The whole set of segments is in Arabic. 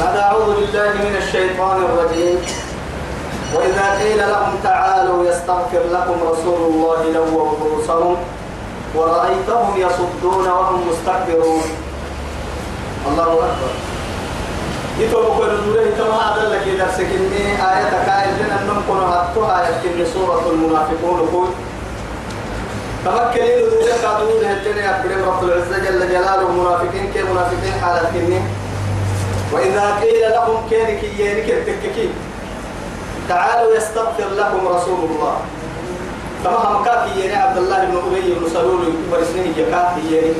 بعد أعوذ بالله من الشيطان الرجيم. وإذا قيل لهم تعالوا يستغفر لكم رسول الله لووا رؤوسهم ورأيتهم يصدون وهم مستكبرون. الله أكبر. يتوب كل دوله كما هذا لك درسك إني آية كائن لنا نمكن هاتوها يكتب سورة المنافقون. قول. تمكن دوله كادوله الجنة أكبر رب العزة جل جلاله منافقين كي منافقين؟ حالة كني وإذا قيل لهم كينك يينك التككين تعالوا يستغفر لكم رسول الله. كما هم كاكي يني عبد الله بن أبي بن سلول ورسنه يكاكي يني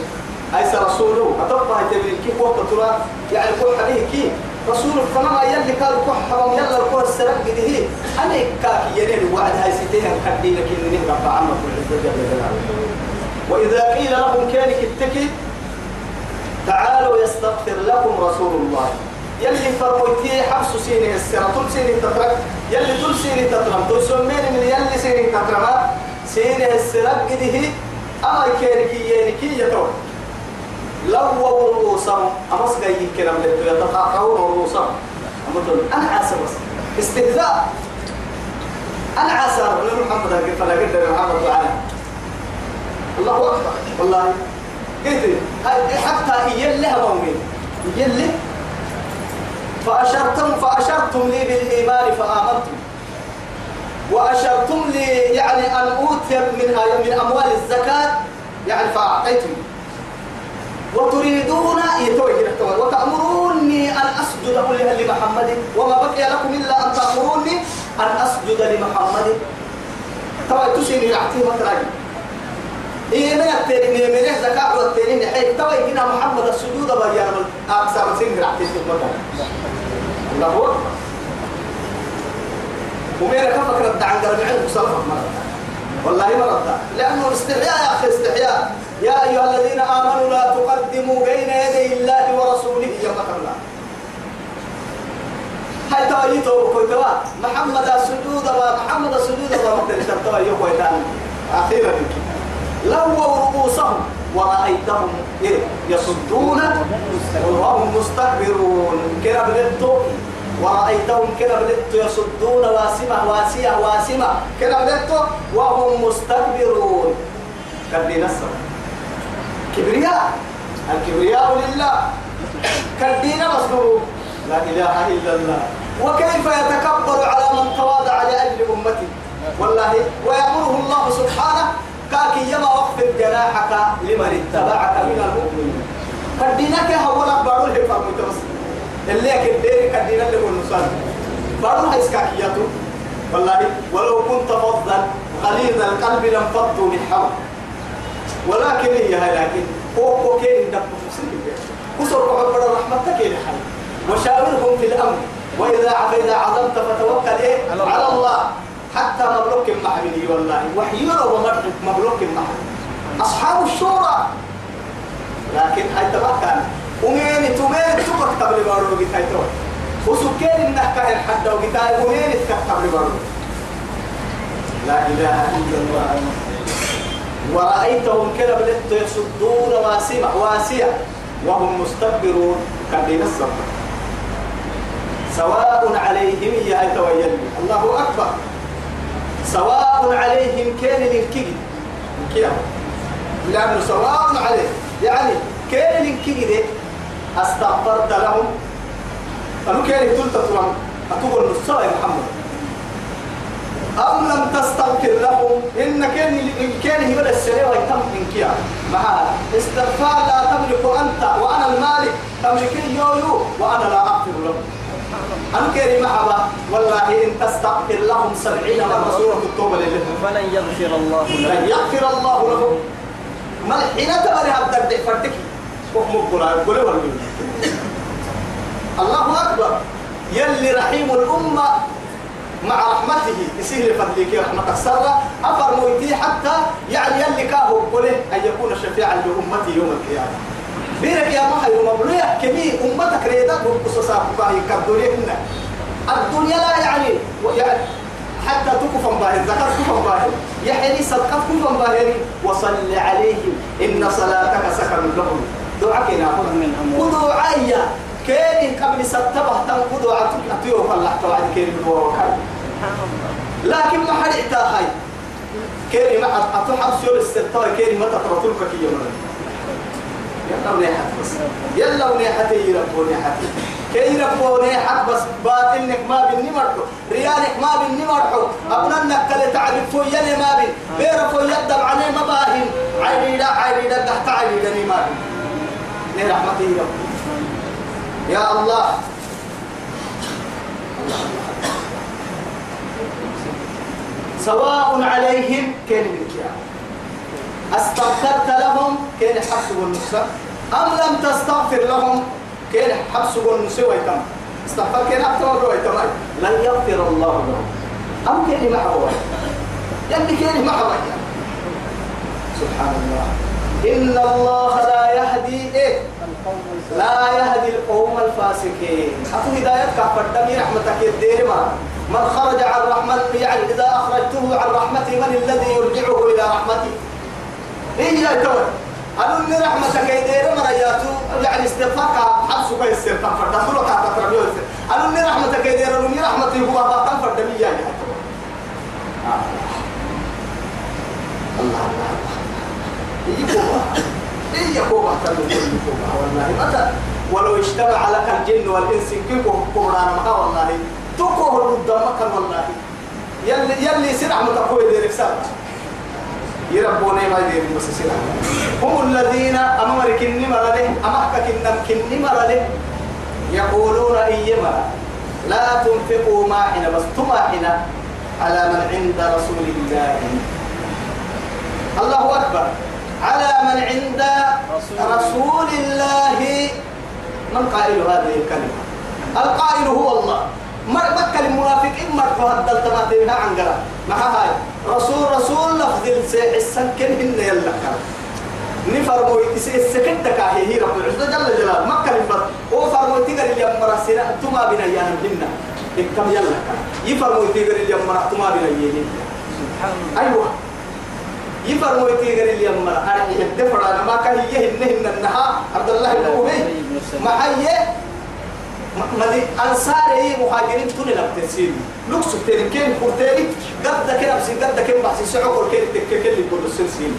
أيس رسوله أتوقع تبين كيف وقت ترى؟ يعني كل حديث كي رسول فما يلي قال كح حرام يلا الكل السلام قده أنا كاكي يني الوعد هاي ستين كدي لكن نهرب عمك العزة جل وإذا قيل لهم كانك التكي تعالوا يستغفر لكم رسول الله. يلي فرموتي حبس سيني السنة طول سيني تترك يلي طول سيني تترم طول سمين من يلي سيني تترم سيني السنة قده أما كينك ينكي يتوم لو رؤوسهم أمس جاي كلام لتو يتقاطعون رؤوسهم أمدن أنا عاسى بس. استهزاء. أنا عاسى محمد فلا قدر محمد وعلى الله أكبر. والله. قلت حتى مؤمن هي اللي فأشرتم فأشرتم لي بالإيمان فآمنتم وأشرتم لي يعني أن أوتي من من أموال الزكاة يعني فأعطيتم وتريدون وتأمروني أن أسجد لمحمد. وما بقي لكم إلا أن تأمروني أن أسجد لمحمد. طبعا رعتي مثلا ما يتري من من زكاة والترين حيث طبعا كنا محمد السجود بيان أكثر سين رعتي في المكان الله أكبر ومين كم فكرة عن قلب عندك صلفة والله ما رد. لأنه استحياء يا أخي استحياء. يا أيها الذين آمنوا لا تقدموا بين يدي الله ورسوله الله. هاي كويتوا. محمد السجود محمد السجود ما مقدر توا يو أخيرا. لووا رؤوسهم. ورأيتهم يصدون. وهم مستكبرون. كنا بلدتو ورأيتهم كنا بلدتو يصدون. واسمة واسية واسمة. كنا بلدتو وهم مستكبرون. كدي نصر كبرياء. الكبرياء لله. كدينا مصدور لا إله إلا الله. وكيف يتكبر على من تواضع لأجل أمته؟ والله ويأمره الله سبحانه كاكي يما وقف جناحك لمن اتبعك من المؤمنين. كدينك هو لك بارو الحفا متوس اللي كدير كدينا اللي هو النصال بارو هاي سكاكياتو والله ولو كنت فظا غليظ القلب لانفضوا من حولك. ولكن هي هاي لكن هو هو كين دب كسر عبر رحمتك إلى حي وشاورهم في الأمر. وإذا إذا عزمت فتوكل إيه؟ على الله. حتى مبروك المحمدي والله. وحيرا ومبروك المحمد أصحاب الشورى. لكن هاي تبقى ومين تمين تبقى قبل بارو بتاعي تو وسكين كائن حتى وبتاعي ومين تكتب بارو لا إله إلا الله. ورأيتهم كده بدأت يصدون واسمة واسية. وهم مستكبرون كان الصبر. سواء عليهم يا أتويل الله أكبر. سواء عليهم كان للكيد كده لأنه سواء عليه. يعني كان للكيد أستغفرت لهم. قالوا كان تلت ترام أتقول نصر يا محمد. أم لم تستغفر لهم؟ إن كان إن كان هي السرير ويتم من كيا مع استغفار لا تملك أنت وأنا المالك. تملك يو وأنا لا أغفر لهم. أنا كريم محبا والله إن تستغفر لهم سبعين مرة سورة التوبة لله. فلن يغفر الله لهم. لن يغفر الله لهم. ما حين تبري عبد فرتك وهم القرآن قولوا الله أكبر. يلي رحيم الأمة مع رحمته. يسير فضلك رحمة السرة. أفر مويتي حتى يعني يلي كاهو. قوله أن يكون شفيعا لأمتي يوم القيامة. بيرك يا محي ومبلوية كمي أمتك ريدات وقصصا بقاهي كالدنيا هنا. الدنيا لا يعني يعني حتى تكفن باهر ذكر كفن باهر يحيي صدقة كفن باهر وصل عليهم إن صلاتك سكن لهم. دعاك ناخذ من أموال. ودعايا كين قبل ستبه تنقضوا عتوك أتيو فلاح توعد كين بدوا وكاي لكن ما حد اعتاهاي كين ما أتو حبس يول الستة كين ما تطرطلك كي يمر يلا ونيحت بس. يلا ونيحت يربو ونيحت كي يربو ونيحت بس باطنك ما بني مرحو ريالك ما بني مرحو. أبنانك كلا تعرف فو يلي ما بن بير فو يدب عليه ما باهن عيدا عيدا تحت عيدا ما بن ليه رحمته يا الله. سواء عليهم كان من أستغفرت لهم كان حبس والنساء أم لم تستغفر لهم كان حبس والنساء ويتم. استغفر كان أكتر ويتم. لن يغفر الله لهم. أم كان معه يعني كان معه سبحان الله. إن الله لا يهدي إيه؟ لا يهدي القوم الفاسقين. أتو هدايتك فردمي رحمتك الدير ما. من خرج عن رحمة يعني إذا أخرجته عن رحمتي من الذي يرجعه إلى رحمتي؟ إيه يا تول أنو إن رحمتك ما رجعتو يعني استفاق حبسك تنفر دخلك تتربيه يستر أنو إن رحمتك أنو إن رحمتي هو باطن فردمي يا آه. الله الله يجيبوها يجيبوها يجيبوها والله. متى؟ ولو اجتمع لك الجن والإنس كيف قران ما والله؟ تكوه قدامك والله. يلي يلي سرع متقوي ديرك سبت يربوني ما يدير بس هم الذين امرك النمر له امحكك النم كنمر له. يقولون إيما لا تنفقوا ما حين بس تما حين على من عند رسول الله. الله أكبر. على من عند رسول الله. من قائل هذه الكلمة؟ القائل هو الله. ما مكة المنافق إما فهدل تماتينها عن قرا مع هاي؟ رسول رسول لفظ السيح السكن هن يلا نفر موي السكن تكاهي هي رب العزة جل جلاله. مكة المنافق هو فرموي تقر اليوم مرسنا تما بنا يانا هن. إكم يلا يفر موي تقر اليوم مرسنا تما بنا يانا أيوه. يفر مويتي غير اللي يمر أنا يدفع أنا ما كان يهن هن النها عبد الله بن أبي. ما هي؟ ما دي أنصاري مهاجرين توني لم تسير لوكس تيري كين كورتيري قد كده بس قد كده بس سعور كين تككل كل السلسلة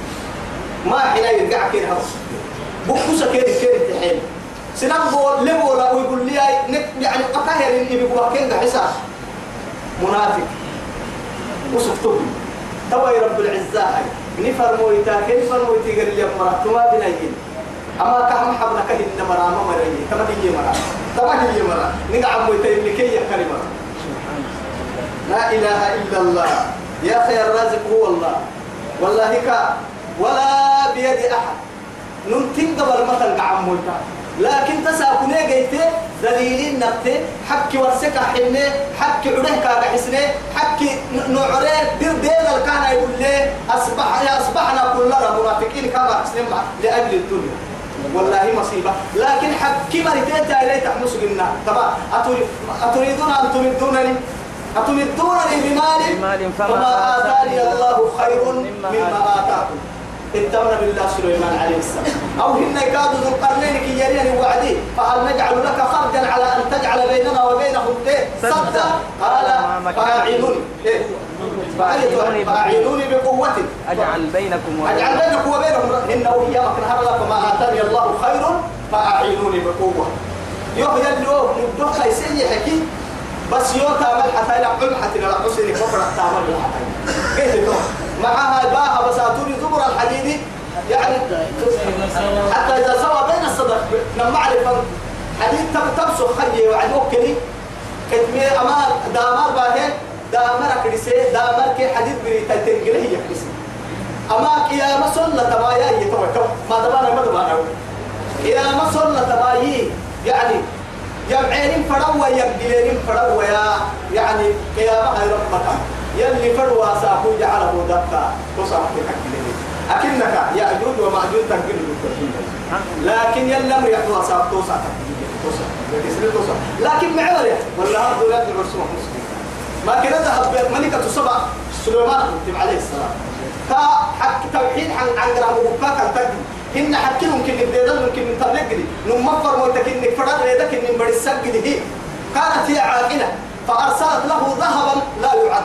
ما حين يرجع كده هبص بوكوسا كده كده تحيل. سنبو لبو لا ويقول لي يعني أكاهر اللي بيقول كين حساب. منافق. وصفتوه توي رب العزة. هاي نفر مويتا كيف مويتي قال لي مرات ما بنين أما كهم حبنا كهن مرا ما مري كما هي مرا. كما هي مرا. نقع مويتا اللي كي كلمة لا إله إلا الله. يا خير الرازق هو الله. والله كا ولا بيد أحد. ننتين قبل مثل قعم مويتا لكن تساكني قيتي دليل نبتي حك ورسك حنة حك عده كاga حسنة حك نوعره دير دير الكان يقول لي أصبح أصبحنا كلنا منافقين كما حسنين لأجل الدنيا. والله مصيبة. لكن حك مرتين تايلي تحمس قلنا طبعا أتريدون أن تمدونني؟ أتمدونني بمال؟ فما آتاني الله خير مما آتاكم. اتمنى بالله سليمان عليه السلام. أو هن يكادوا ذو القرنين كي يريني وعدي. فهل نجعل لك خرجا على أن تجعل بيننا وبينهم إيه؟ صدا؟ قال فاعلوني فاعلوني بقوة أجعل بينكم وبين أجعل بينكم وبينهم. إنه إيامك نهر لك فما آتاني الله خير فأعينوني بقوة. يوم يلو نبدو خيسي حكي بس يوم تعمل حتى لا قل حتى لا حسني كفر تعمل حتى. يكون معها باها بساتوري زبر الحديد. يعني حتى إذا سوى بين الصدق لما أعرف حديد تب تبسو خيي وعد وكلي. كتمي أما دامار باهي. دامر كريسي دامر كي حديد بريتا تنقله هي كريسي. أما قيامة صلى تبايا يتوى ما دبانا ما دبانا قيامة صلى تبايا يعني يمعين فروا يقدلين فروا يا يعني قيامة هاي ربك. يلي فروا ساكو جعله دكا في حق أكنك يأجوج ومأجوج تنقل لكن يلم يحوى ساكو توسع لكن معورة ولا هذا الرسول مسلم ما كده ذهب ملكة سبع سليمان عليه السلام. تا حق توحيد عن عن جرام وكاك التقي هن حكي ممكن الديدل ممكن من تبلغ نمفر موتك إنك فرد ريدك إن بدي السجد هي. كانت هي عاقلة. فأرسلت له ذهبا لا يعد.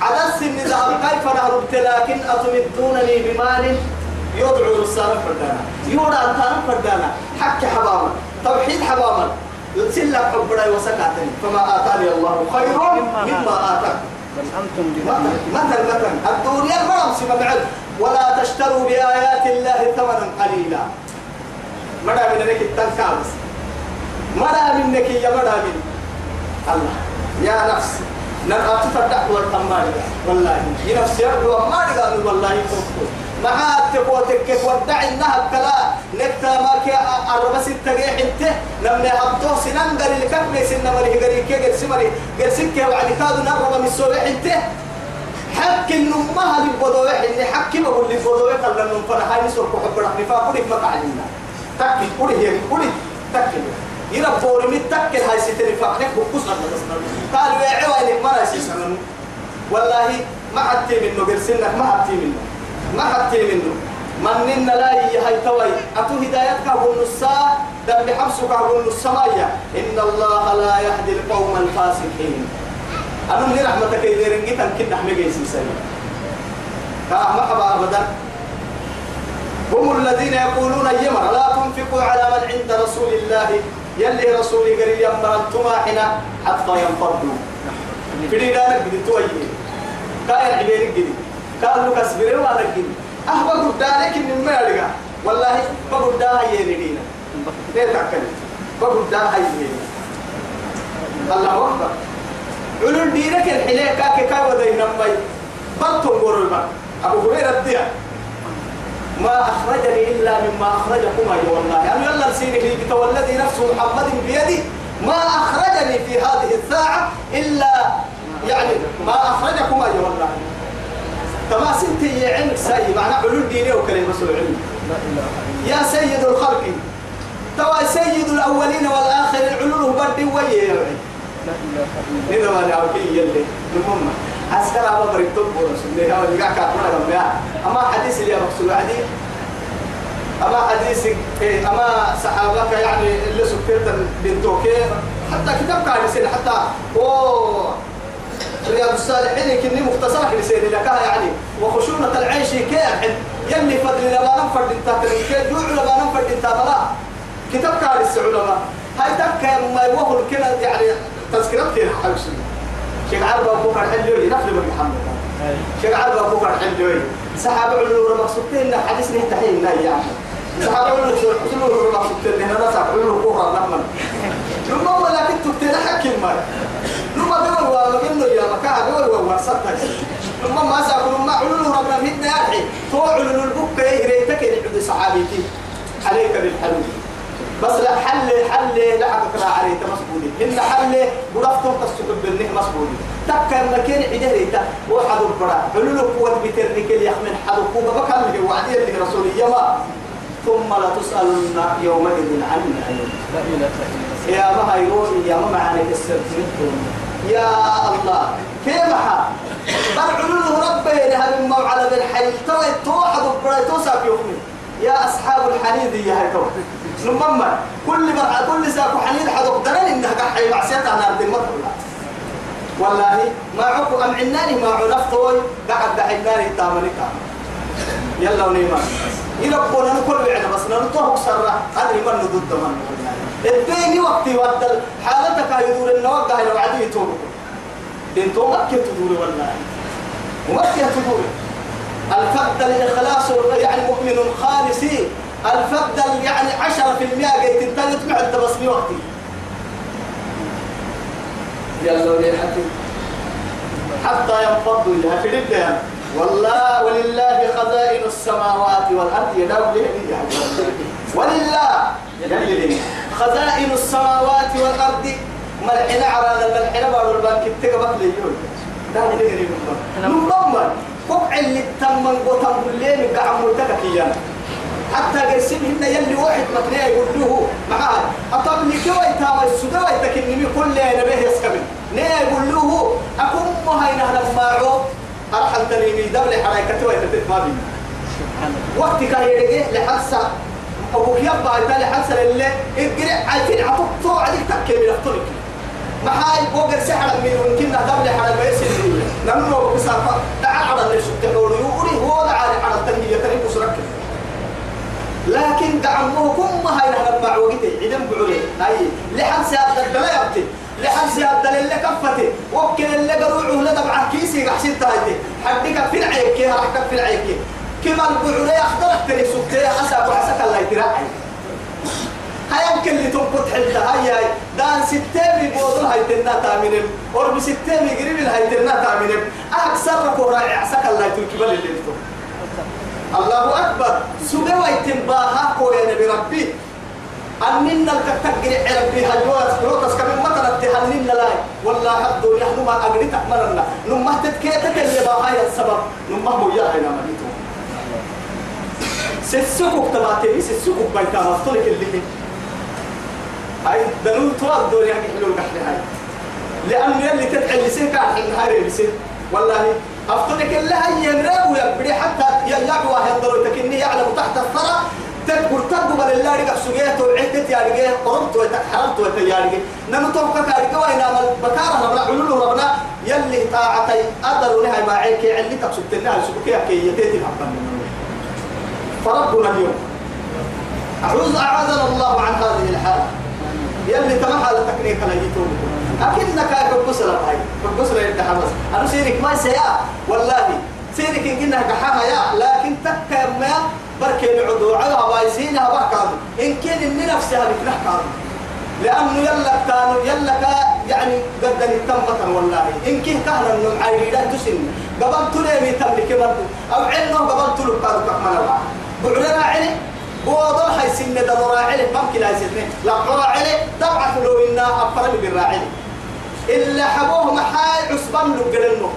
على السن ذهب كيف نهربت لكن أتمدونني بمال يدعو رسالة فردانا. يودا أنتان فردانا. حكي حباما توحيد حباما سلك حبنا وسكاتني فما آتاني الله خير مما آتاك. بل أنتم مثل مثل الدنيا ما سمع بعد. ولا تشتروا بآيات الله ثمنا قليلا. مدى منك التنكابس مدى منك يا مدى من الله. يا نفس. نبقى تفتح والتماري والله يا نفس يرجو ما قالوا والله كفر مع تقوتك ودع النهب كلا نكتا ما كي أربع ستة جيح انت. لما سنان قال اللي كان بيسن مري قري كي قال سمري. قال سكة وعلي كادو نربع من السوبح انت. حق النمها للبضوح اللي حكي بقول للبضوح قال لهم فرحاني سوق حب رحمي فاقولك ما تكي قولي هي قولي تكي يربوا من تكي هاي ستري فاقنك بقص قالوا يا عوالي ما سنن والله ما حتى منه قرسنك ما حتى منه ما حتى منه من إن لا هي توي. أتو هدايتك أقول نصا دم بحبسك أقول نصا إن الله لا يهدي القوم الفاسقين. أنا من رحمتك إذا كنا حمي جيسي سنة كأحمق أبدا. هم الذين يقولون يمر لا تنفقوا على من عند رسول الله. يلي رسولي قال يمر أنتما حنا حتى ينفضوا. في دينك بدي توي. كاين عبيرك جدي قال لك اصبروا على الجن أهبا قد دارك من المالك والله بقول داها يلينا ليه تعكلم بقول داها يلينا الله أكبر. علول دينك الحليه كاكي كاي ودي نمي بطل قرر أبو هريرة الديا ما أخرجني إلا مما أخرجكما يا والله أنا يلا سيني والذي نفس محمد بيدي. ما أخرجني في هذه الساعة إلا يعني ما أخرجكما يا والله تما سنتي يا علم سي معنى علول ديني وكلمة إلا يا سيد الخلق. توا سيد الأولين والآخرين علوله بدي ويه لا إله إلا إذا عسكر أبا بريد تبو رسول الله. هو اللي قاعد كاتبنا جنبها أما حديث اللي مقصود عدي أما حديث إيه أما صحابك يعني اللي سكرت بنتوكي حتى كتاب كان حتى أوه رياض الصالحين كني مختصرة في لسان لك. يعني وخشونة العيش كيف يلي فضل لما نفرد انت كيف؟ جوع لما نفرد انت بلا كتاب كان السعودة هاي تك ما يوهل كنا يعني تذكرت كده حبسي شيخ عربة أبوك الحلوي نفل من محمد شيخ عربة أبوك الحلوي سحاب علو مقصودين حديث نهتحين يعني سحاب علو علو مقصودين هنا نسحب علو كورة نحمل لما ولا كنت حكي المال لما بيقول وما قلنا يا مكان وما صدق لما ما سأقول ما علو ربنا مدنا يرحي تو علو البوك يهريتك يعد صحابيتي عليك بالحلو بس لا حل حل لعبك را عليه مسبولي إن حل برفتم تصدق بالنه مسبولي تكا مكان عدهريتا وحد البرا حلول قوة بترنك اللي يحمل حد قوة اللي وعدي اللي رسول يما ثم لا تسألن يومئذ عن لا إلا يا ما هيروي يا ما معاني السرطين يا الله كيف حال بل علوله ربي لها من موعد بالحي توي توحد البرا توسع يومي. يا أصحاب الحنيد يا هاي نمما كل مرة كل ساق حنيد حدق درن إنها كحي معسيتها نار دي مرة والله ما عقو أم عناني ما عرفتوي قعد دحناني تامنك يلا ونيما يربونا نكل بعنا بس ننطوه سرة. أدري من ضد من. الدين وقتي ودل حالتك يدور النوقع لو عدي يتوبك دين توبك تدور والله؟ ومكة تدور؟ الفقد الإخلاص يعني مؤمن خالصي الفقد يعني عشرة في المئة قيت انت يتبع انت بس في وقتي. يلا لي حتى حتى ينفضوا لها في الدنيا والله ولله خزائن السماوات والأرض يدعو لي. ولله يلي خزائن السماوات والأرض ملحنا على الملحنا بارو البنك تقبط لي يقول ده اللي قريب نمضمن قبع اللي تمن قطم الليل قعم متككيا حتى قرسمهن يلي واحد مكنية يقول له معاه أطب لي كوي تاوي السوداء يتكنمي كل نبيه يسكمل نية يقول له أكم مهينة لما عو أرحل تنيمي دولة حركة ويتتت ما بي وقت كان يرجع لحسا أبوك يبقى يتالي حسن اللي القرع عايتين عطوك توعدك تكي من أفطرك محاي بوغر سحر من يمكن دبل حرم بيسل نمنو بسافة تعال على اللي سبتحور يوري هو دعالي على التنمية تريد سرك لكن دعمه كم هاي نحن بعوقتي عدم بعولي. هاي. لحد سيادة الدلاء يبتي. لحد سيادة اللي كفتي وكل اللي قروعه لدبع كيسي قحسين تايتي. حدك في العيك كيها حدك في العيك كما البعولي أخضرك تري سبتي حسب وحسك الله يتراعي هاي يمكن اللي تنقط حلتا. هاي هاي دان ستامي بوضل هاي تنا تامينم ورب ستامي قريب هاي تنا تامينم أكثر كورا عسك الله يتركي بل اللي انتو الله أكبر سبوا يتنباها كويا نبي ربي أننا الكتكر ربي هجوات روتس كم مثلا تهنين لا والله حدو نحن ما أقري تحملنا نما تتكيتك اللي باها السبب نما هو يا هنا مليتو سسكوك تباتي سسكوك بيتا مفتولك اللي هاي دلول تواب دوري هاي حلول قحلي هاي لأن يلي تدعي لسين كان حين هاي لسين والله أفترك الله ينراب ويبري حتى يلعب واحد ضروري. تكني يعلم تحت الثرى. تكبر تقبل الله رجع سجيته وعدت يا رجع. قربت وتحرمت وتيارجع نمو توقع كارجع وين بكارة ربنا علول ربنا يلي طاعتي أدر لها ما عيك. اللي تقصد تنها سبكيها كي يتيتي فربنا اليوم. أعوذ أعاذنا الله عن هذه الحالة. يلي تمام على تكنيك لا يتوب أكنك كبسرة هاي كبسرة يتحمس أنا سيرك ما سيا. والله سيرك إن كنا كحاها يا. لكن تك ما بركة نعدو على بايسينها بركة إن كان إن نفسها بتنحكى لأنه يلا كانوا يلا يعني قد التمة والله. إن كه كهنا من عيريدات تسن. قبل تلمي تملك برضو أو علمه قبل تلو كانوا كمانا بعدنا علي بوضل هاي سنة دم راعي ممكن هاي سنة لا راعي تبعث له إنا أفرم بالراعي إلا حبوه محاي عصبان له قرنه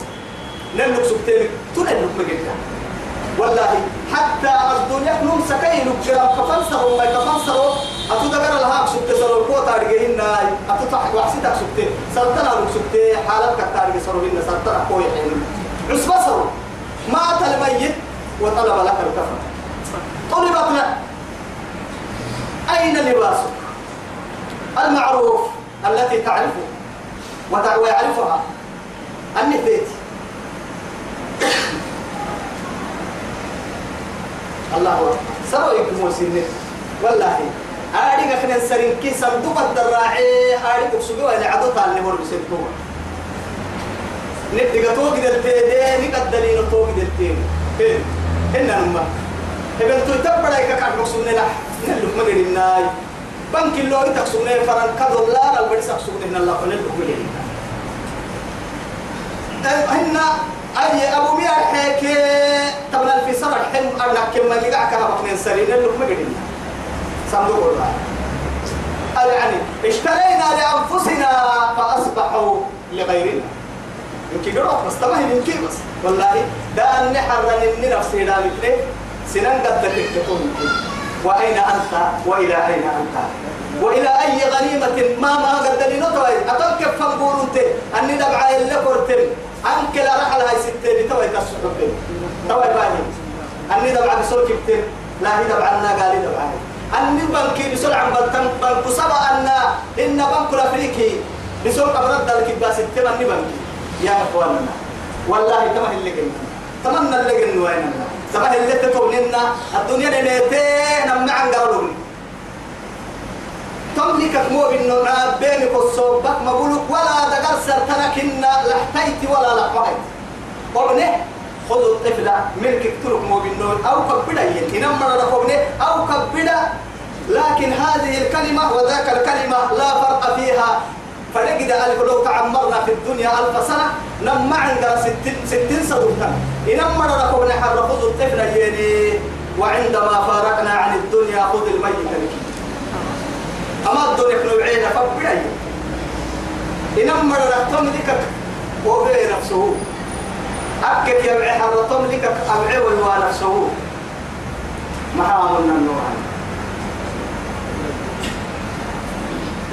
نلوك سبتين تنلوك مجدا والله حتى الدنيا نوم سكين وكرا كفنسروا ما كفنسروا أتو دقر لها سبت سروا القوة تارجين ناي أتو تحت وحسيتك سبت سرطنا لك سبت حالتك تارجي سروا بينا سرطنا قوي حين عصبا سروا. مات الميت وطلب لك الكفن. طلبت لك أين لباسك؟ المعروف التي تعرفه ويعرفها النفيت الله أكبر. سوى يكمو سنة والله آدي كنا سرين. كي صندوق الدراعي آدي كسبوا اللي عدو تعلم ورب سنتوه نبدأ توق دلتين نقدلين توق دلتين هنا نما هبل تتبع لك كان مقصودنا لا نلوك ما قلناي بنك اللو يتقصونه فرن كدولار البريس أقصونه الله فنلوك قلنا هنا أي أبو ميا حكي طبعا في سنة حين أنا كم ما جاء كهرباء من سرين ما قلنا صندوق الله يعني اشترينا لأنفسنا فأصبحوا لغيرنا يمكن قرأت بس تمام يمكن بس والله ده أن حرن إن نفسي دا مثله سنن قد تكون وأين أنت؟ وإلى أين أنت؟ وإلى أي غنيمة؟ ما ما قد لنطوي أتوقف فنقول أنت أني دبعا اللي قرتم أنك لا رحل هاي ستين توي تسحب توي باهي أني دبعا بسول كبتين لا هي دبعا لنا قال دبعا أني بنكي بسول عم بلتن بنكو سبا أن إن بنكو الأفريقي بسول قبرد دالك باسستين أني بنكي. يا إخواننا. والله تمام اللي تمنى اللي قلنا. وين تمام اللي تتوننا الدنيا نيتين نمع عن قرلون تملك مو إنه بينك الصوبك ما بقولك ولا دقر سرتنكنا لحتيت ولا لحوحيت. قبنه خذوا الطفل ملك ترك مو إنه أو كبدا إنما رقبنه أو كبدا لكن هذه الكلمة وذاك الكلمة لا فرق فيها. فنجد ألف لو تعمرنا في الدنيا ألف سنة نما عندنا ستين, ستين سنة إنما ركبنا حر خذ الطفل يلي وعندما فارقنا عن الدنيا خذ الميت لك. أما الدنيا نوعين فبعي إنما ركبتم لك وغير نفسه. أكد يبعي حرتم لك أبعي ونفسه محاملنا النوعين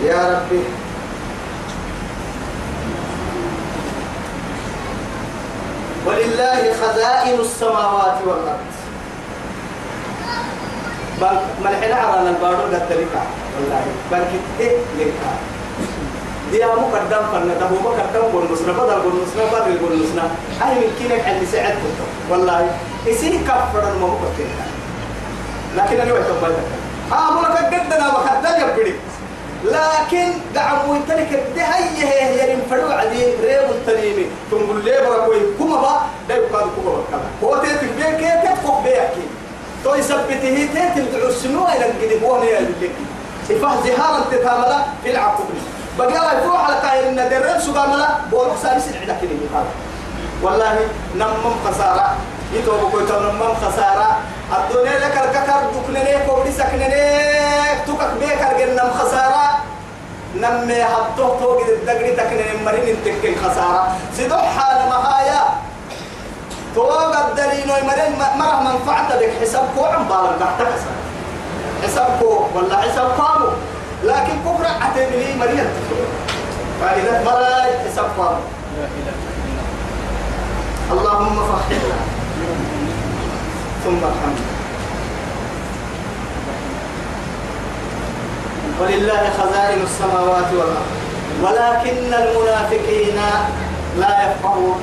يا ربي. ولله خزائن السماوات والأرض. بل ملحنا على البارو قد تلقى. والله بل كده لقى دي هم قدام فن ده هو قدام قول مسنا بدل قول مسنا بدل قول مسنا هاي من كينك اللي سعد كنت والله يصير كفر الموقف لكن أنا وقت بالك آه ملك قدنا بخدل يبدي لكن دعموا تلك الدهي هي ينفروا عليه ريب التنيمي. تقول لي برا كوي كما با ده يقال كما كذا. هو تيتك بيك كيف تفق بيك تو يثبته تيتك دعو السنوة إلى هو نيا اللي إفاه زهارا تتاملا في العقب بقى يفوح على إن درب سقاملا بورك سالس كده يقال والله نمم خسارة يتوب كويتو نمم خسارة. الدنيا لك الككر دكنني كوبري سكنني تكك بيكر جنم خسارة. نمي حطوه توقد الدقري تكنني مرين تكن خسارة. سيدو حال مهايا. توقع الدليل مرين مرة منفعة بك حسابكو عم بالك خسارة حسابكو ولا حساب قامو. لكن كفر عتملي مريم فإذا مرة حساب قامو. اللهم فخرنا ثم الحمد. ولله خزائن السماوات والأرض. ولكن المنافقين لا يفقهون.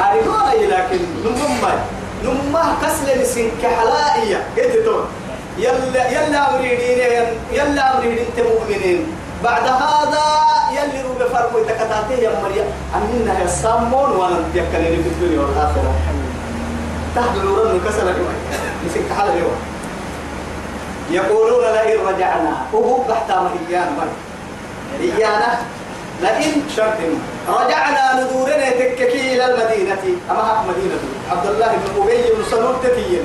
عارفون لكن نمما نمما كسل سنك حلائية. قلت يلا يلا أريدين يلا أريدين أنت مؤمنين. بعد هذا يلي روبي فرمو يتكتاتي يا مريم. أننا يسامون وأنا يكلني في الدنيا والآخرة. تحت الورن كسر اليوم مسك حال اليوم يقولون لئن رجعنا. وهو بحتى مهيان من إيانا لئن شرط رجعنا ندورنا تككي إلى المدينة. أما حق مدينة. عبد الله بن أبي بن سلول تتين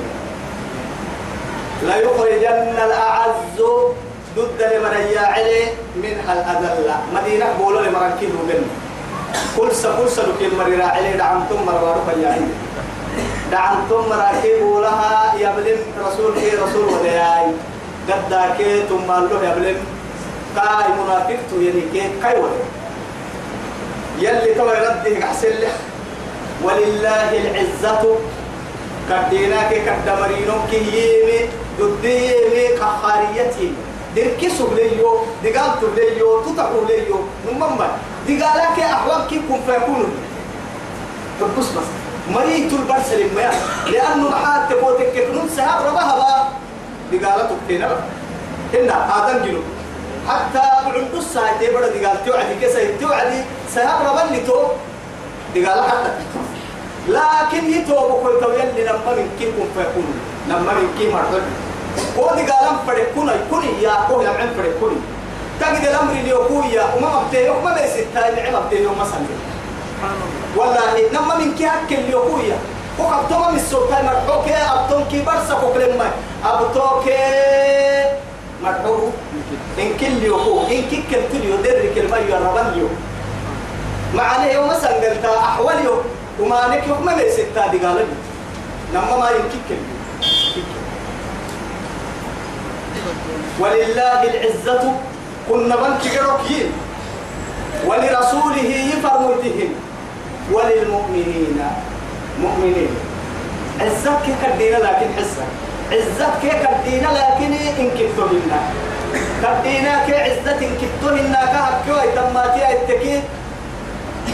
لا يخرجن الأعز ضد لمن يعلي منها الأذل مدينة بولو لمن كيلو بن كل سكول سلوك مريرا علي دعمتم مرارو فياهي دعمتم مراكب لها يبلم رسول كي رسول ودياي. قد داكي ثم له يبلم. كاي منافق تو يعني كي كاي ودي يلي تو يرده احسن له ولله العزة. كدينا كي كدمرينو كي يمي ضد يمي كخاريتي دركي سبليو دقال تبليو تطعو ليو نمما دقالك أحوال كي كن فيكون بس بس. مريت البرسل ما لأنه محات تبوتك كنون سهاب ربها با. دقالتك تينا هنا آدم جنو حتى بعند الساعة تبرد دقال توعدي كسا توعدي سهاب ربني تو. دقال حتى. لكن يتوب كل تويل لما من كي كن فيكون. لما من كي مرتب ودي قالم فريكوني كوني يا كو يا عم فريكوني تجد الامر اللي يقويا وما مبتيه وما ليس التاني عم مبتيه وما سمي والله نما من كي هك اللي يقويا وقبتو من السلطان مرحوك. أبتون كي برسا كوكلم ما أبتوك مرحوك. إن كل يقو إن كي كنت ليو در كلمة يربان ليو ما عليه يوم سنجلت أحوال يوم وما نك يوم ما ليس التاني قال نما ما يمكن كلمة ولله العزة. كنا بنك جروكين ولرسوله يفرمتهم وللمؤمنين. مؤمنين. عزتك كدينا لكن حسك عزتك كدينا لكن إن كتبهن كدينا كعزة إن كتبهن كهكوا يتماتي التكيد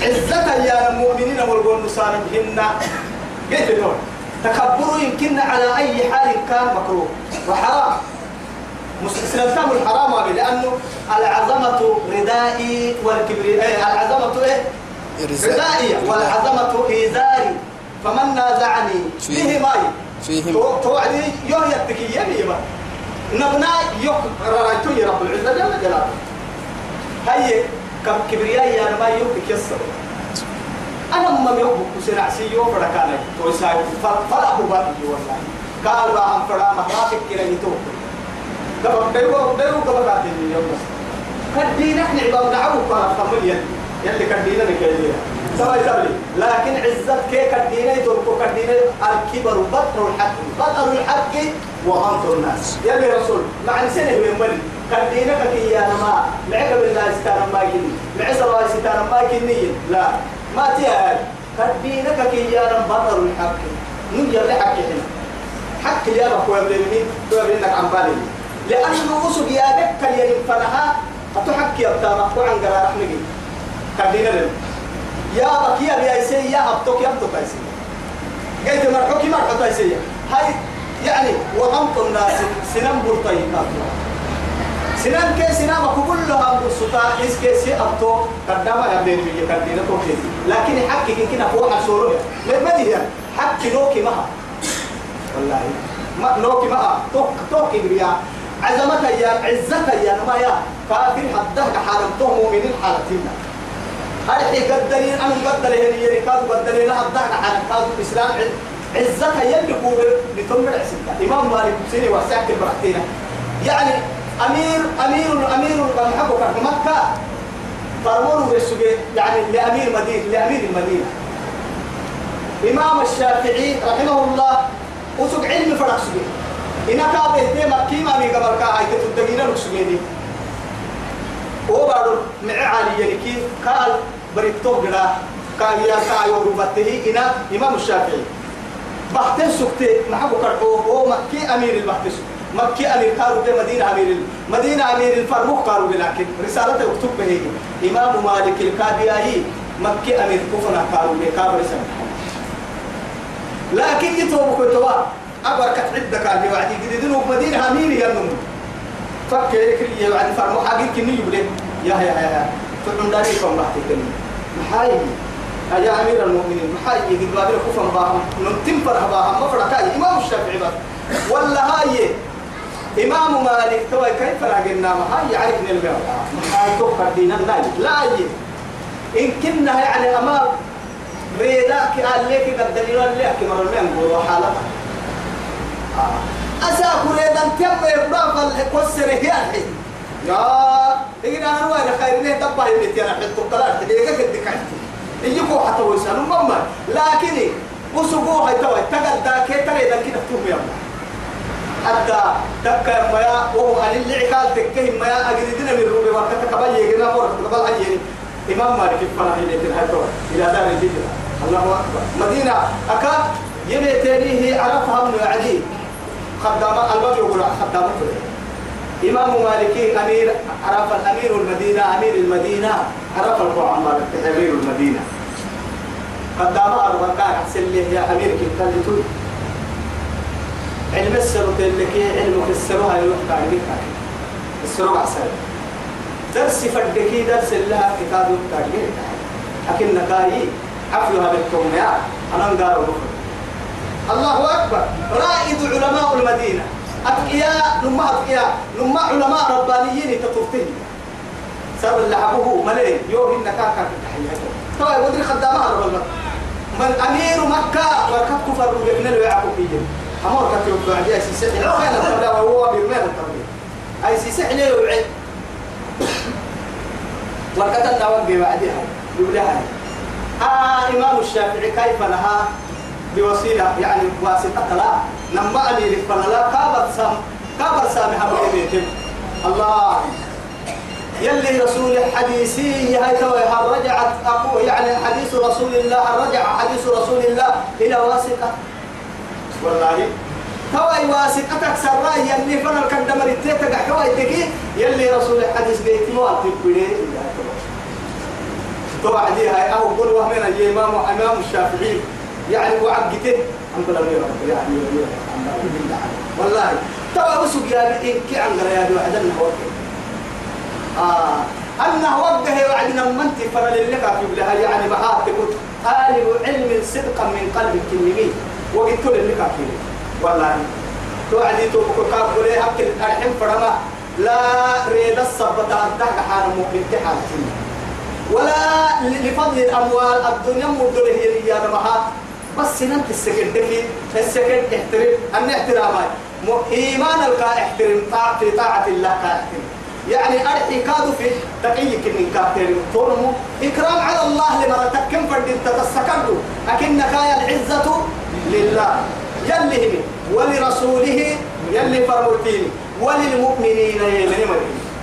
عزة يا المؤمنين والقول قلت نور تكبروا يمكن على أي حال كان مكروه. وحرام. مستسلم الحرام لأنه العظمة ردائي والكبرياء إيه العظمة إيه؟ ردائي والعظمة إيزاري. فمن نازعني فيه. فيه ماي. فيهم. تو- توعدي يوه يتكي يمي نبنا يوه رأيتو يا رب العزة جل جلاله. هاي كم كبرياء يا ما يوه كيسر. أنا ما يوه كسر عسي يوه فركاني تويساي فلا هو بابي والله. قال بقى هم فرا مهراتك كده يتوه دبر ديو ديو قبل بعدين يوم. بس كدينا إحنا عباد نعوك على خمل يلي يلي كدينا نكيدينا سوي سوي لكن عزت كي كدينا يدركوا كدينا الكبر بطر الحق. بطر الحق وغمط الناس. يلي رسول مع سنة من ملي كدينا كي يا ما معك بالله استانا ما كني مع سوا استانا ما كني لا. ما تيال كدينا كي يا بطر الحق. نجي الحق هنا حق يا رب ويبلني ويبلنك عن بالي. لأنه أسق يا دك يا فنها. أتحك يا بتاع عن قرار نجي كدينا لنا يا بكيا يا سي يا أبتوك يا أبتوك يا سي قلت مرحوك يا سي هاي يعني وغمط الناس سنن برطي سنن كي سنن كلها برسطا إس كي سي أبتو قدما يا بين بيجي كدينا توكي لكن حكي كنا فوق السورة ما دي حكي لوكي مها. والله. ما لوكي مها. توك توكي بريا عزمتها يا عزتها يا ما يا كافر حده حرمته مؤمنين حالتنا. هل قدرين أنا قدر هني يعني كادو قدرين حده حرم كادو الإسلام. عزتها يلي هو لتم العزة. إمام مالك سيني وساك البرحتينة يعني أمير أمير أمير محبك مكة. فرمونه بالسجين يعني لأمير مدينة لأمير المدينة. إمام الشافعي رحمه الله وسق علم فرق سجين إنا كابه تي مكي ما بي قبل كا هاي تتدقينا سجيني وبعد مع عالي يعني كي قال بريتو قدا كان يا كايو ربته إنا إمام الشافعي. بحتين سكتي محبو كرحو هو مكي أمير البحتين سكتي مكي أمير قالوا به مدينة أمير مدينة أمير الفرموق قالوا لكن رسالة اكتب به. إمام مالك الكادياي مكي أمير كفنا قالوا به كابر رسالة لكن يتوب كتوا أبركة عدة كان يوعدي قديدين مدينة أمير ينمو فكر يكري يوعدي فرموق حقير كني يبلي. يا يا يا فعن داري كم بحتي كني محاي. يا أمير المؤمنين محاي. قد بابل كفن باهم. ننتم فرح باهم. ما فرقاي إمام الشافعي بس. ولا هاي. إمام مالك توي كيف راجعنا ما هاي يعرفني البيع هاي توقع دينا لا لا إن كنا يعني أمام ريداك قال لك قد دليل لك مرة من حالتها أساكو ريدا تم يبقى الكسر هي الحين يا إذا أنا وين خير ليه دبا يبيتي أنا حتى طلعت ليه كده كنت يجيكوا حتى ويسانوا ماما لكن وسقوها توي تقدر كي ترى إذا كده توم يا حتى دكا ميا وهو عن اللي عقال تكه ميا أجدنا من روبي وقت كبل يجينا مرة كبل عيني إمام مالك الفرح اللي تنهتوا إلى دار الهجرة. الله أكبر. مدينة أكاد يلي تانيه عرفها من عدي الباب يقول خدامة إمام مالكي أمير عرف الأمير المدينة أمير المدينة عرف القرآن مالك أمير المدينة. قدامة أربعة كان لي يا أمير كنت علم السر تلك علم السر هاي الوقت عندك السر عسل درس فدكي درس الله كتاب التاريخ لكن نكاي حفلها بالكم يا. أنا نقارو الله أكبر. رائد علماء المدينة. أتقياء نما أتقياء. نما علماء ربانيين تطفتين سبب لعبه ملي يوم إنك كاكا تحية ودري خدامها رب من أمير مكة وركب كفر وابن الوعب فيهم أمور كتير بعد أي سيسح لو كان الطبيعة وهو بيرمي الطبيعة أي سيسح ليه وعد وركتنا وقي بعدها يقول لها آه إمام الشافعي كيف لها؟ بوسيلة يعني واسطة لا. نما أمير فلا كابر سام كابر سامي حبيبي الله. يلي رسول حديثي هاي توي رجعت أبو يعني حديث رسول الله رجع حديث رسول الله إلى واسطة. والله. توي واسطتك سراي يلي فنا الكندمر التيتا كواي تكي يلي رسول الحديث بيت مواتب بدي توعدي هاي أو قول وهمنا إمام إمام الشافعي. يعني وعقته الحمد لله يعني والله. توا وسق يا إن كي عن يا واحد؟ أنه وقه آه. أنه وقه وعدنا من تفر لك في يعني معاه تقول طالب علم صدقا من قلب كلمي وقلت لك في والله. توعدي توبك كاب لي أكل الحين فرما. لا ريد الصبت أنتك حال مؤمن تحالتي ولا لفضل الأموال. الدنيا مدره يا معها بس ننت السكن دكي السكن احترم أن احترامي إيمان الكا احترم طاعة في طاعة الله كا احترم يعني أرحي كادو في تقيك من كافتر تورمو إكرام على الله لما تكن فردين تتسكروا أكنك يا العزة لله. يلي هم ولرسوله يلي فرمتين وللمؤمنين يلي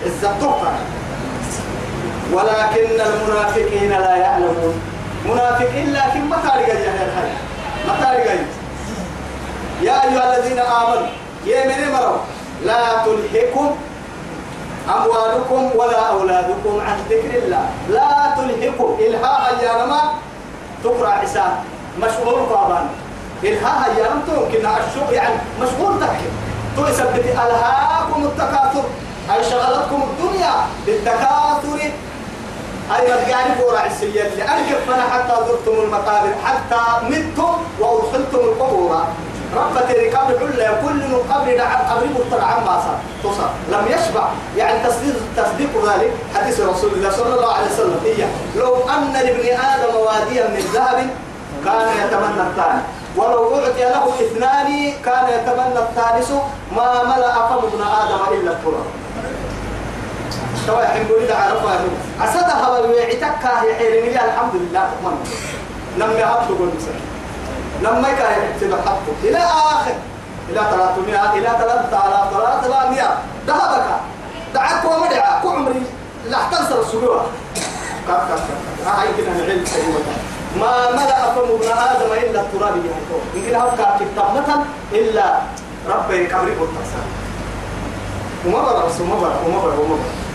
عزة تقفر ولكن المنافقين لا يعلمون. منافقين لكن ما تارجع يا الحي. تارجع يا أيها الذين آمنوا يا من مروا لا تلهكم أموالكم ولا أولادكم عن ذكر الله. لا تلهكم. إلهاء يا رما تقرأ عسى مشغول طبعا إلهاء يا رما ممكن الشغل يعني مشغول تكي تثبت ألهاكم التكاثر. أي شغلتكم الدنيا بالتكاثر. أي مجاني فورع السيئة اللي أنكف فنا حتى زرتم المقابر حتى متم وأدخلتم القبور. ربة ركاب حلة كل من قبر نعم قبر مطلع عما صار تصر. لم يشبع. يعني تصديق تصديق ذلك حديث رسول الله صلى الله عليه وسلم. إيه لو أن لابن آدم واديا من ذهب كان يتمنى الثاني. ولو أعطي له اثنان كان يتمنى الثالث ما ملأ فم ابن آدم إلا التراب. حنقول إذا عرفها أسدها ويعتك يا حيرين الحمد لله تمام لما يهبط قول مثلا لما يكاين يحسب حقه إلى آخر إلى 300 إلى 3000 300 ذهبك دعك ومدعك عمري لا كف كف هاي كنا نعلم ما ملأ فم ابن آدم إلا التراب يهتو يمكن هبكى كتابة إلا ربي كبري قلت وما برا وما برا وما برا وما برا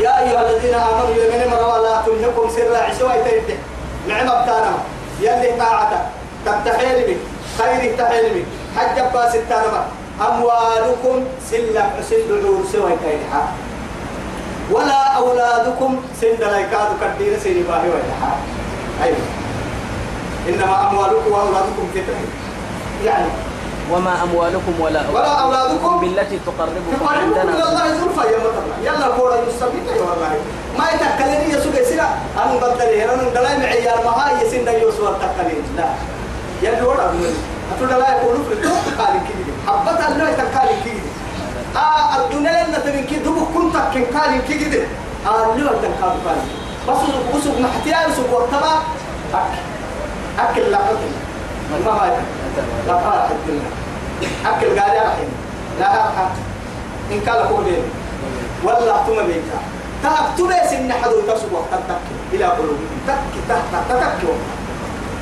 يا أيها الذين آمنوا يمين مروا لا تلهكم سر عشوا يتيته نعمة بتانا يلي طاعتك تبتحيل بك خير تحيل بك حج باس التانما أموالكم سلة سل عور سوى يتيتها ولا أولادكم سن لا يكادوا كدين سن باهي ويتحا أيوة. إنما أموالكم وأولادكم فتنة يعني وما أموالكم ولا ولا أولادكم بالتي تقربكم تقربكم عندنا إلى الله زلفى يا مطلع يلا كورا يستميت يا والله ما يتكلني يسوق يسيرا أنا بدل هنا ندلا معيار ما هاي يسين يوسف التكلين لا. يلا ولا أقول أتقول لا يقولوا في الدوق قال كذي حبتها اللي يتكلم كذي آه الدنيا لنا تبين كذي دبوا كنت كن قال كذي آه اللي يتكلم قال بس وسوق محتيا وسوق وقتها. أكل أكل لا أكل. ما ما لا فرح الدنيا أكل قال يا رحيم لا أرحم. إن كان قولين ولا أحتم بيتا تكتب سن حدو وقت تك إلى قلوبهم تك تك تك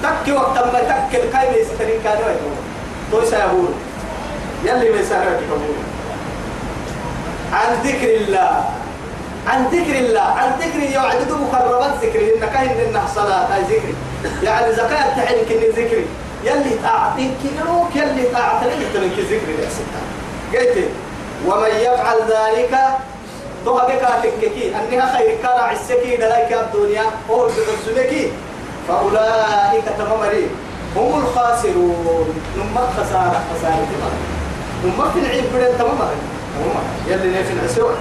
تك وقت ما تك الكاي بيسترين كانوا يقولون توي سيقول. يلي بيسارع يقول عن ذكر الله. عن ذكر الله. عن ذكر يوعد مقربات ذكري إنك إن صلاة أي ذكري يعني زكاة إن ذكري. يلي تعطيك كيلوك يلي تعطيك تلك ذكري يا ستة. قلت ومن يفعل ذلك بك تككي أنها خير كان عسكي دلاك الدنيا هو بترسلكي فأولئك تمامري. هم الخاسرون. نما خسارة خسارة نما في العين بدل تمامري. يلي نفي العسوة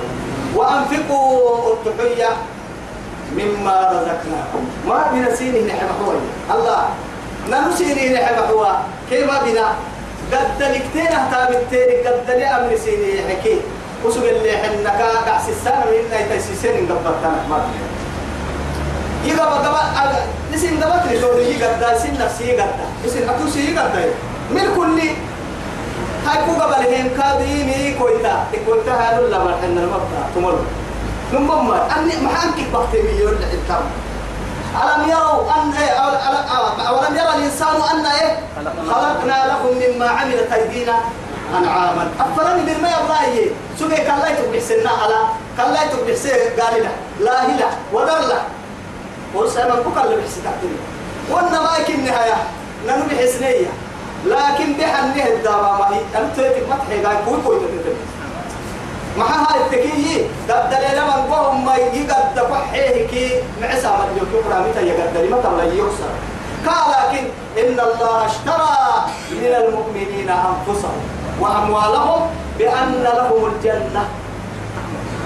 وأنفقوا التحية مما رزقناكم. ما بنسينه نحن الله. نمسيني نحب هو. كيما بنا قد لكتين اهتابتين قد لي أمر سيني حكي. وسوق اللي حنك قعس السنة من إنا يتسيسين قبضتنا. ما يقبل قبل نسين قبل لو يقبل سين نفسي قبل نسين أتوسي قبل من كل هاي كو قبل هم كابيني كويتا. كويتا هذا لا مرحنا المبدا تمر. نمم أني محنك بختي مليون لحتام ألم يروا أن أولم يرى الإنسان أن إيه؟ خلقنا لكم مما عملت أيدينا أنعاما. أفرني بالما يبغى إيه سوى كلا يتبع سنة على كلا يتبع سنة قال لا لا هلا ودر لا وسأنا بكرة اللي بحسي وأنا ما يكن نهاية. ننو بحسنية. لكن بحنيه الدابا ما هي أنت ما تحيي قاي كوي كوي تتبع مع هاي التكيي دبدل لما نقوم ما يقد دفحيه كي معسى ما يجوك رامتا يقد لما تبلا يوسر قال لكن إن الله اشترى من المؤمنين أنفسهم وأموالهم بأن لهم الجنة.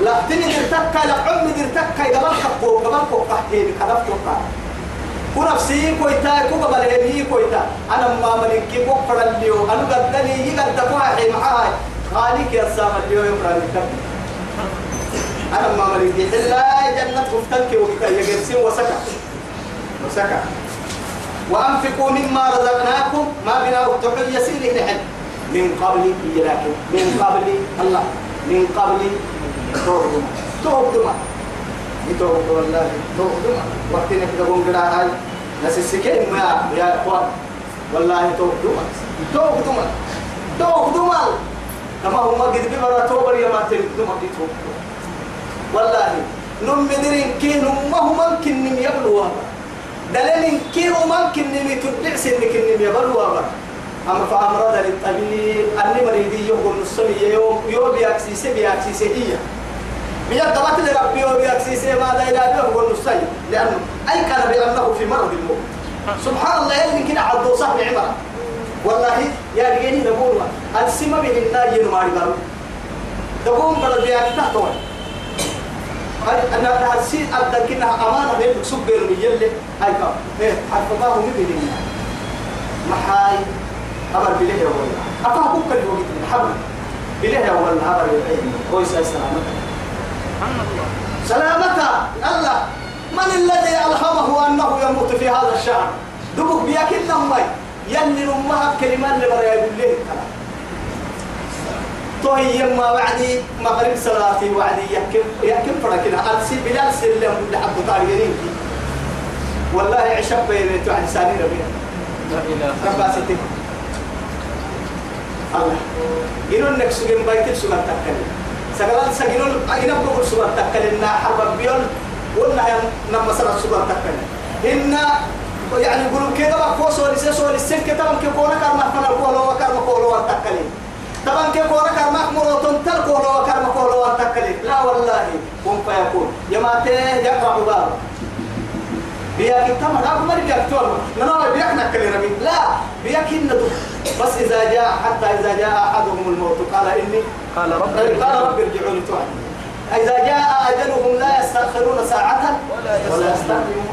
لا تني درتكا لا عم درتكا إذا ما خبوا قبل كوكا بكذا كوكا ونفسي كويتا كوكا بلهي كويتا. أنا ما ملكي كوكا الليو أنا قد لي يقد دفحي معاي. خالق يا سام اليوم يقرأ الكتاب أنا ما مريض إلا جنة وكا يجلسين وسكا وسكا وأنفقوا مما رزقناكم ما بنا وتحل يسير نحن من قبل لكن من قبل الله من قبل تهدم تهدم يتوب والله تهدم وقتنا كده قوم قراءة هاي. ناس السكين ما يا إخوان. والله دوما توك دوما كما هو قد ببرا توبر يا ما دي توك والله نم مدرين كي نم هو ممكن نم يبلوا دليل كي ممكن نم تبع سنك نم يبلوا أما فأمرض للطبيب أني مريدي يوم السمي يوم يوم بيأكسيسي بيأكسيسي هي. بيد قبت لربي يوم بيأكسيسي ماذا إلى هو النصي لأنه أي كان بأنه في مرض الموت. سبحان الله يلي كده عبد صاحب عمر والله يا رجالي نقول السما بهن ينمار قالوا تقوم بلد بيأك تحتوي أنا هسي أبدا كنا أمانة بين سبير يلي. هاي كام إيه حرف ما هو مبين محاي أمر بليه يا ولد. أفهم كوك اللي وقت محمد بليه يا ولد أمر كويس سلامتك. سلامتها الله. من الذي ألهمه أنه يموت في هذا الشهر دبك بياكل نمي يلي نمها كلمة اللي برا يقول له الكلام توهي يما بعدي مغرب صلاتي وعدي يحكم يحكم فرقنا أرسي بلال سلم لحد طارقين والله عشب بيني توعد ساني ربيع. ربا ستي الله. إنو نك سجن بيت سجن تكلم. سجلان سجنون إنو بقول سجن تكلم. نا حرب بيون. ولا نما سر سجن تكلم. إن يعني يقولوا كده بقى فوق سوري سوري السن كده من كونا كارما فنا كولو وكارما كولو تكلم. طبعا كيف كونا كارما مرو تنتر كولو وكارما كولو تكلم. لا والله كن فيكون. يماته يقرأ بابا بياك تمر أبو مريم بياك تمر ننا بياك نكل ربي؟ لا بياك ندو بس إذا جاء حتى إذا جاء أحدهم الموت قال إني قال رب قال رب ارجعوني توعد إذا جاء أجلهم لا يستأخرون ساعة ولا يستقدمون.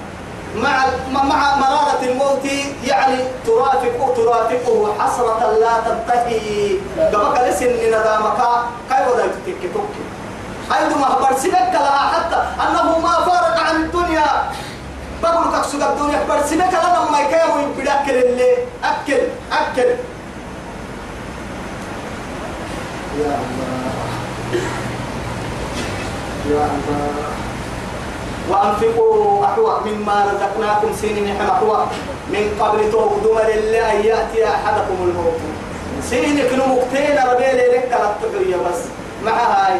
مع مع مرارة الموت يعني ترافق ترافقه حسرة لا تنتهي. قبك لسن ندامك. كيف ودا تكتك أيضا ما برسلك لها حتى أنه ما فارق عن الدنيا. بقول تقصد الدنيا. برسلك لنا ما يكيو يبدأكل اللي أكل أكل. يا الله. يا الله. وأنفقوا أحوى مما رزقناكم سنين حمحوى من قبل تغدم لله يأتي أحدكم الموت. سنين كنو مقتين ربي لك تلتقيا بس. مع هاي.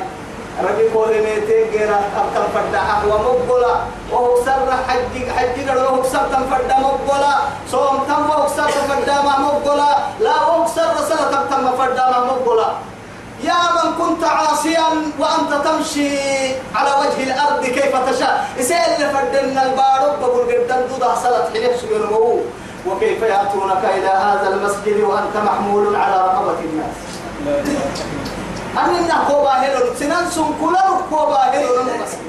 ربي قولي ميتين غير أبتن فرد أحوى مقبلا وهو سر حج حج وهو سر تنفرد مقبلا صوم تم وهو سر تنفرد مقبلا لا وهو سر سنة تم فرد مقبلا يا من كنت عاصيا وانت تمشي على وجه الأرض كيف تشاء. يسال فردنا البارب بقول قدام دودا صلاة حلف سبحانه وكيف يأتونك إلى هذا المسجد وأنت محمول على رقبة الناس. أننا كوبا هيرو سنان سن كلنا كوبا هيرو نمسك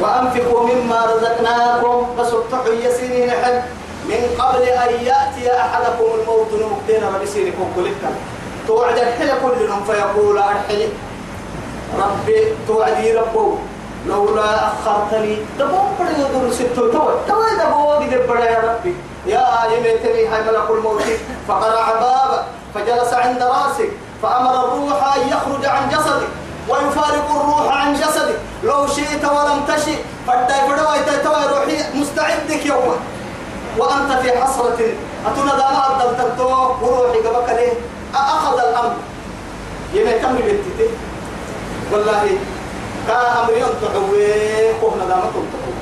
وأنفقوا مما رزقناكم بس التحية سنين حج من قبل أن يأتي أحدكم الموت نمكتين ربسينكم كلكم توعد الحل كلهم فيقول أرحلي ربي توعدي ربو. لولا أخرتني. تبون بدي يدور ستو. تو تو بوا قدر بدا يا ربي. يا يمتني هاي ملك الموت. فقرع بابك فجلس عند رأسك. فأمر الروح أن يخرج عن جسدك. ويفارق الروح عن جسدك. لو شئت ولم تشئ فداي فدوي تتوي روحي مستعدك يوما. وأنت في حسرة. أتنا داما الدلتلتو وروحي قبك ليه؟ أخذ الأمر. يمتن بنتي. والله كا أمر ينتحوي كهنا داما تنتحو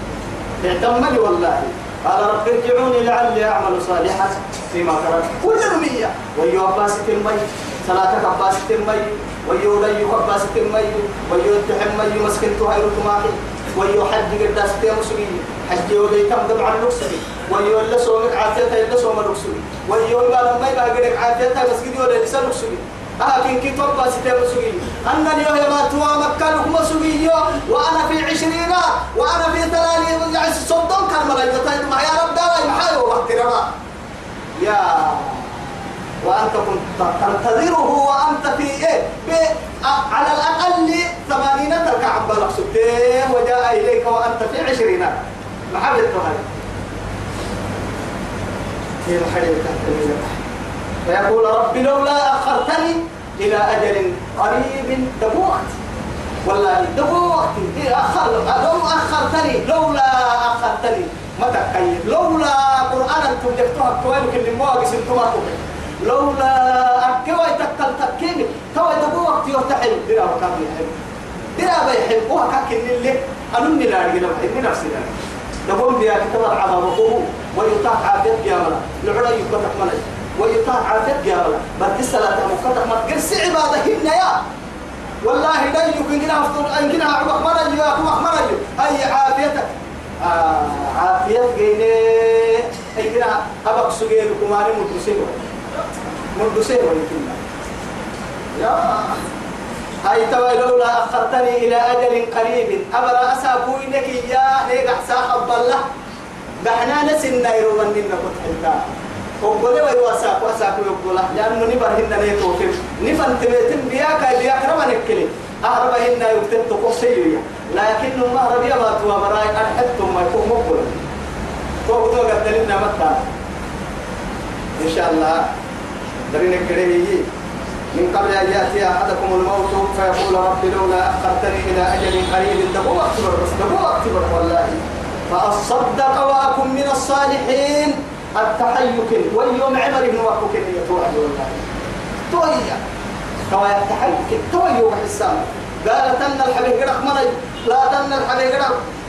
اعتمد والله. قال رب ارجعوني لعلي أعمل صالحا. فيما ترك. كل رمية ويو أباسة المي صلاتك أباسة المي ويو ليو أباسة المي ويو التحم مي. مسكنتو هاي رتماحي ويو حج قداس تيمسوي حج ولي كم دمع اللوكسي ويو اللي سومك عافيتها اللي سوم اللوكسي ويو ما لما يبقى قدك عافيتها مسجد ولا لسان لوكسي لكن كي توبا ستة مسوي أن اليوم ما توا مكة مسوي وأنا في عشرينات وأنا في ثلاثين يعني صدق كان ملايين ما يا رب داوي محايو وقت يا وأنت كنت تنتظره وأنت في إيه؟ على الأقل ثمانين تركع عبالك سبتين وجاء إليك وأنت في عشرين. محبة هذا هي محبة فيقول رب لولا أخرتني إلى أجل قريب دبو وقت والله دبو وقت إيه أخر لو أخرتني. لولا أخرتني. متى؟ كيف لولا قرآن أنتم جبتوها كوين كل مواقس أنتم أكوين لولا أكوي تكل تكيني توي دبو وقت يرتحل. درا وكام يحب درا بيحب وهكاك اللي أنني لا أرجع بحب نفسي لا دبون بيا كتب العمى بقوه ويطاع عافية بيامنا لعلا يكتب ملك ويطاع عافية بيامنا بس الصلاة مكتب ملك قرس عبادة هنا يا. والله لا يمكن كنا أفضل أن كنا عبق مرة يا أخو مرة هاي عافيتك؟ آه عافية جيني أي كنا أبق سجين كماني مدرسين. مدرسين ولكن يا هاي توي لولا أخرتني إلى أجل قريب. أبرا أسابوي لك يا ليك أحساق الله دحنا نسينا يرومن لنا كنت حلتا وقولي ويواساك واساك ويقول لأنه نبرهن نيتوكم نفن تبيتن بياك بياك رما نكلي. أهربهن يكتب تقصيليا لكن ما ربيا ما توا براي. أنحبتم ما يكون مقبل فوق دو قدلنا متى إن شاء الله. درين الكريمي من قبل أن يأتي أحدكم الموت فيقول رب لولا أخرتني إلى أجل قريب دبوا أكتبر بس دبوا أكتبر والله. فأصدق وأكن من الصالحين. التحيك واليوم عمر بن وقوك يتوعد والله. تويا تويا التحيك تويا السام قالت أن الحبيب قرق مري لا تن الحبيب قرق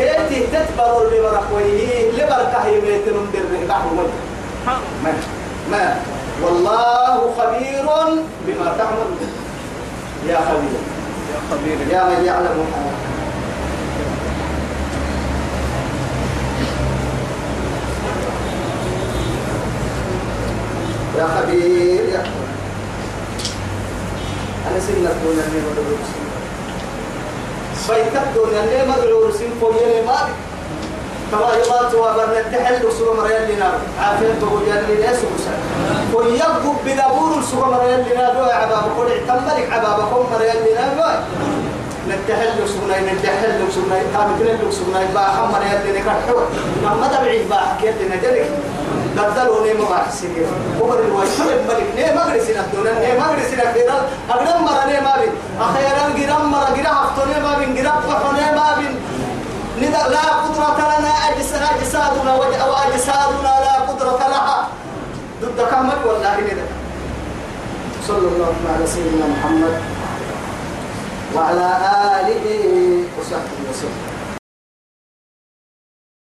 تأتي تتبر لبركويه لبركه يميتن در نحو ما ما. والله خبير بما تعمل يا خبير. يا خبير. يا من يعلم يا خبير يا. خبير أنا سنة دون مدعو رسين بيتك دون اللي مدعو رسين فويلي ما كما يبات وابن التحل سوى مريال لنا عافية بوجان لنا سوى ويبقوا بدبور سوى مريال لنا دو. عباب قول اعتملك عبابكم مريال لنا دو. نتحل سونا نتحل سونا تامتنا سونا باحا مريال لنا كحوة لما تبعي باحا كيف لنا جلك بدلوا نيم ما حسين عمر الوشر الملك نيم أغرسنا الدنيا نيم أغرسنا خيرا أغرم مرة نيم أبين أخيرا جرام مرة جرا حفتو نيم أبين جرا قحو نيم أبين لا قدرة لنا أجس أجسادنا وأجسادنا لا قدرة لها. ضد كامل والله ندى صلى الله على سيدنا محمد وعلى آله وصحبه وسلم.